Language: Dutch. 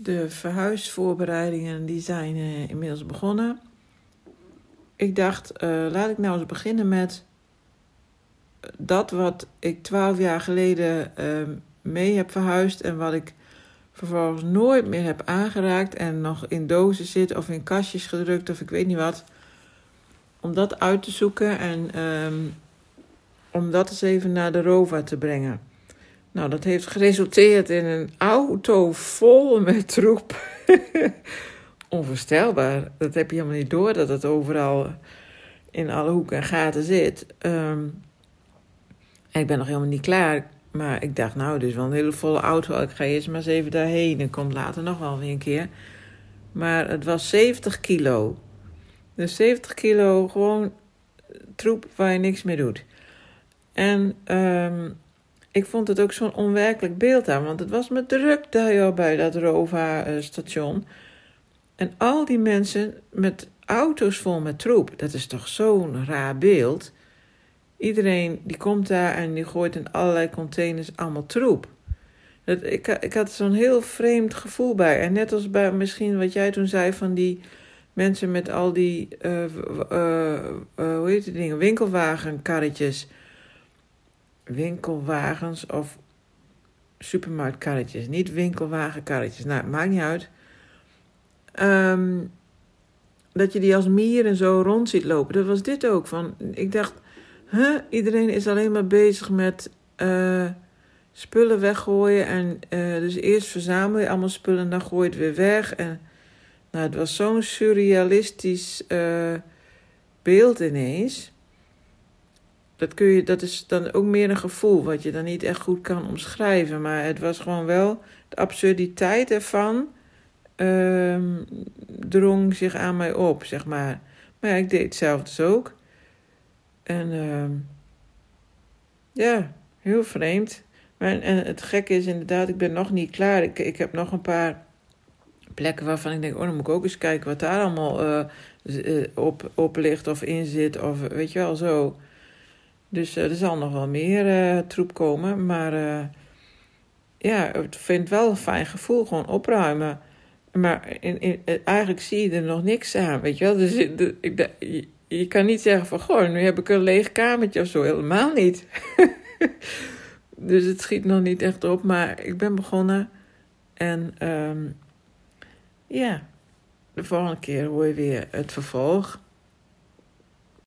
De verhuisvoorbereidingen die zijn uh, inmiddels begonnen. Ik dacht, uh, laat ik nou eens beginnen met dat wat ik twaalf jaar geleden uh, mee heb verhuisd en wat ik vervolgens nooit meer heb aangeraakt en nog in dozen zit of in kastjes gedrukt of ik weet niet wat. Om dat uit te zoeken en um, om dat eens even naar de ROVA te brengen. Nou, dat heeft geresulteerd in een auto vol met troep. Onvoorstelbaar. Dat heb je helemaal niet door dat het overal in alle hoeken en gaten zit. En ik ben nog helemaal niet klaar. Maar ik dacht, nou, dit is wel een hele volle auto. Ik ga eerst maar eens even daarheen. En komt later nog wel weer een keer. Maar het was 70 kilo. Dus 70 kilo gewoon troep waar je niks mee doet. En um, ik vond het ook zo'n onwerkelijk beeld aan. Want het was me druk daar bij dat Rova-station. En al die mensen met auto's vol met troep. Dat is toch zo'n raar beeld. Iedereen die komt daar en die gooit in allerlei containers allemaal troep. Dat, ik, ik had zo'n heel vreemd gevoel bij. En net als bij misschien wat jij toen zei van die mensen met al die, uh, uh, hoe heet die dingen, winkelwagenkarretjes. Winkelwagens of supermarktkarretjes. Niet winkelwagenkarretjes. Nou, maakt niet uit. Um, dat je die als mier en zo rond ziet lopen. Dat was dit ook. Van, ik dacht, iedereen is alleen maar bezig met uh, spullen weggooien. En uh, dus eerst verzamel je allemaal spullen en dan gooi je het weer weg. En nou, het was zo'n surrealistisch uh, beeld ineens. Dat, kun je, dat is dan ook meer een gevoel wat je dan niet echt goed kan omschrijven. Maar het was gewoon wel de absurditeit ervan um, drong zich aan mij op, zeg maar. Maar ja, ik deed hetzelfde dus ook. En uh, ja, heel vreemd. Maar, en het gekke is inderdaad, ik ben nog niet klaar. Ik, ik heb nog een paar plekken waarvan ik denk, oh, dan moet ik ook eens kijken wat daar allemaal uh, op, op ligt of in zit. Of weet je wel, zo. Dus uh, er zal nog wel meer troep komen. Maar ja, ik vind het wel een fijn gevoel, gewoon opruimen. Maar in, eigenlijk zie je er nog niks aan, weet je wel. Dus ik, je, kan niet zeggen van, goh, nu heb ik een leeg kamertje of zo. Helemaal niet. dus het schiet nog niet echt op, maar ik ben begonnen. En um, ja, de volgende keer hoor je weer het vervolg.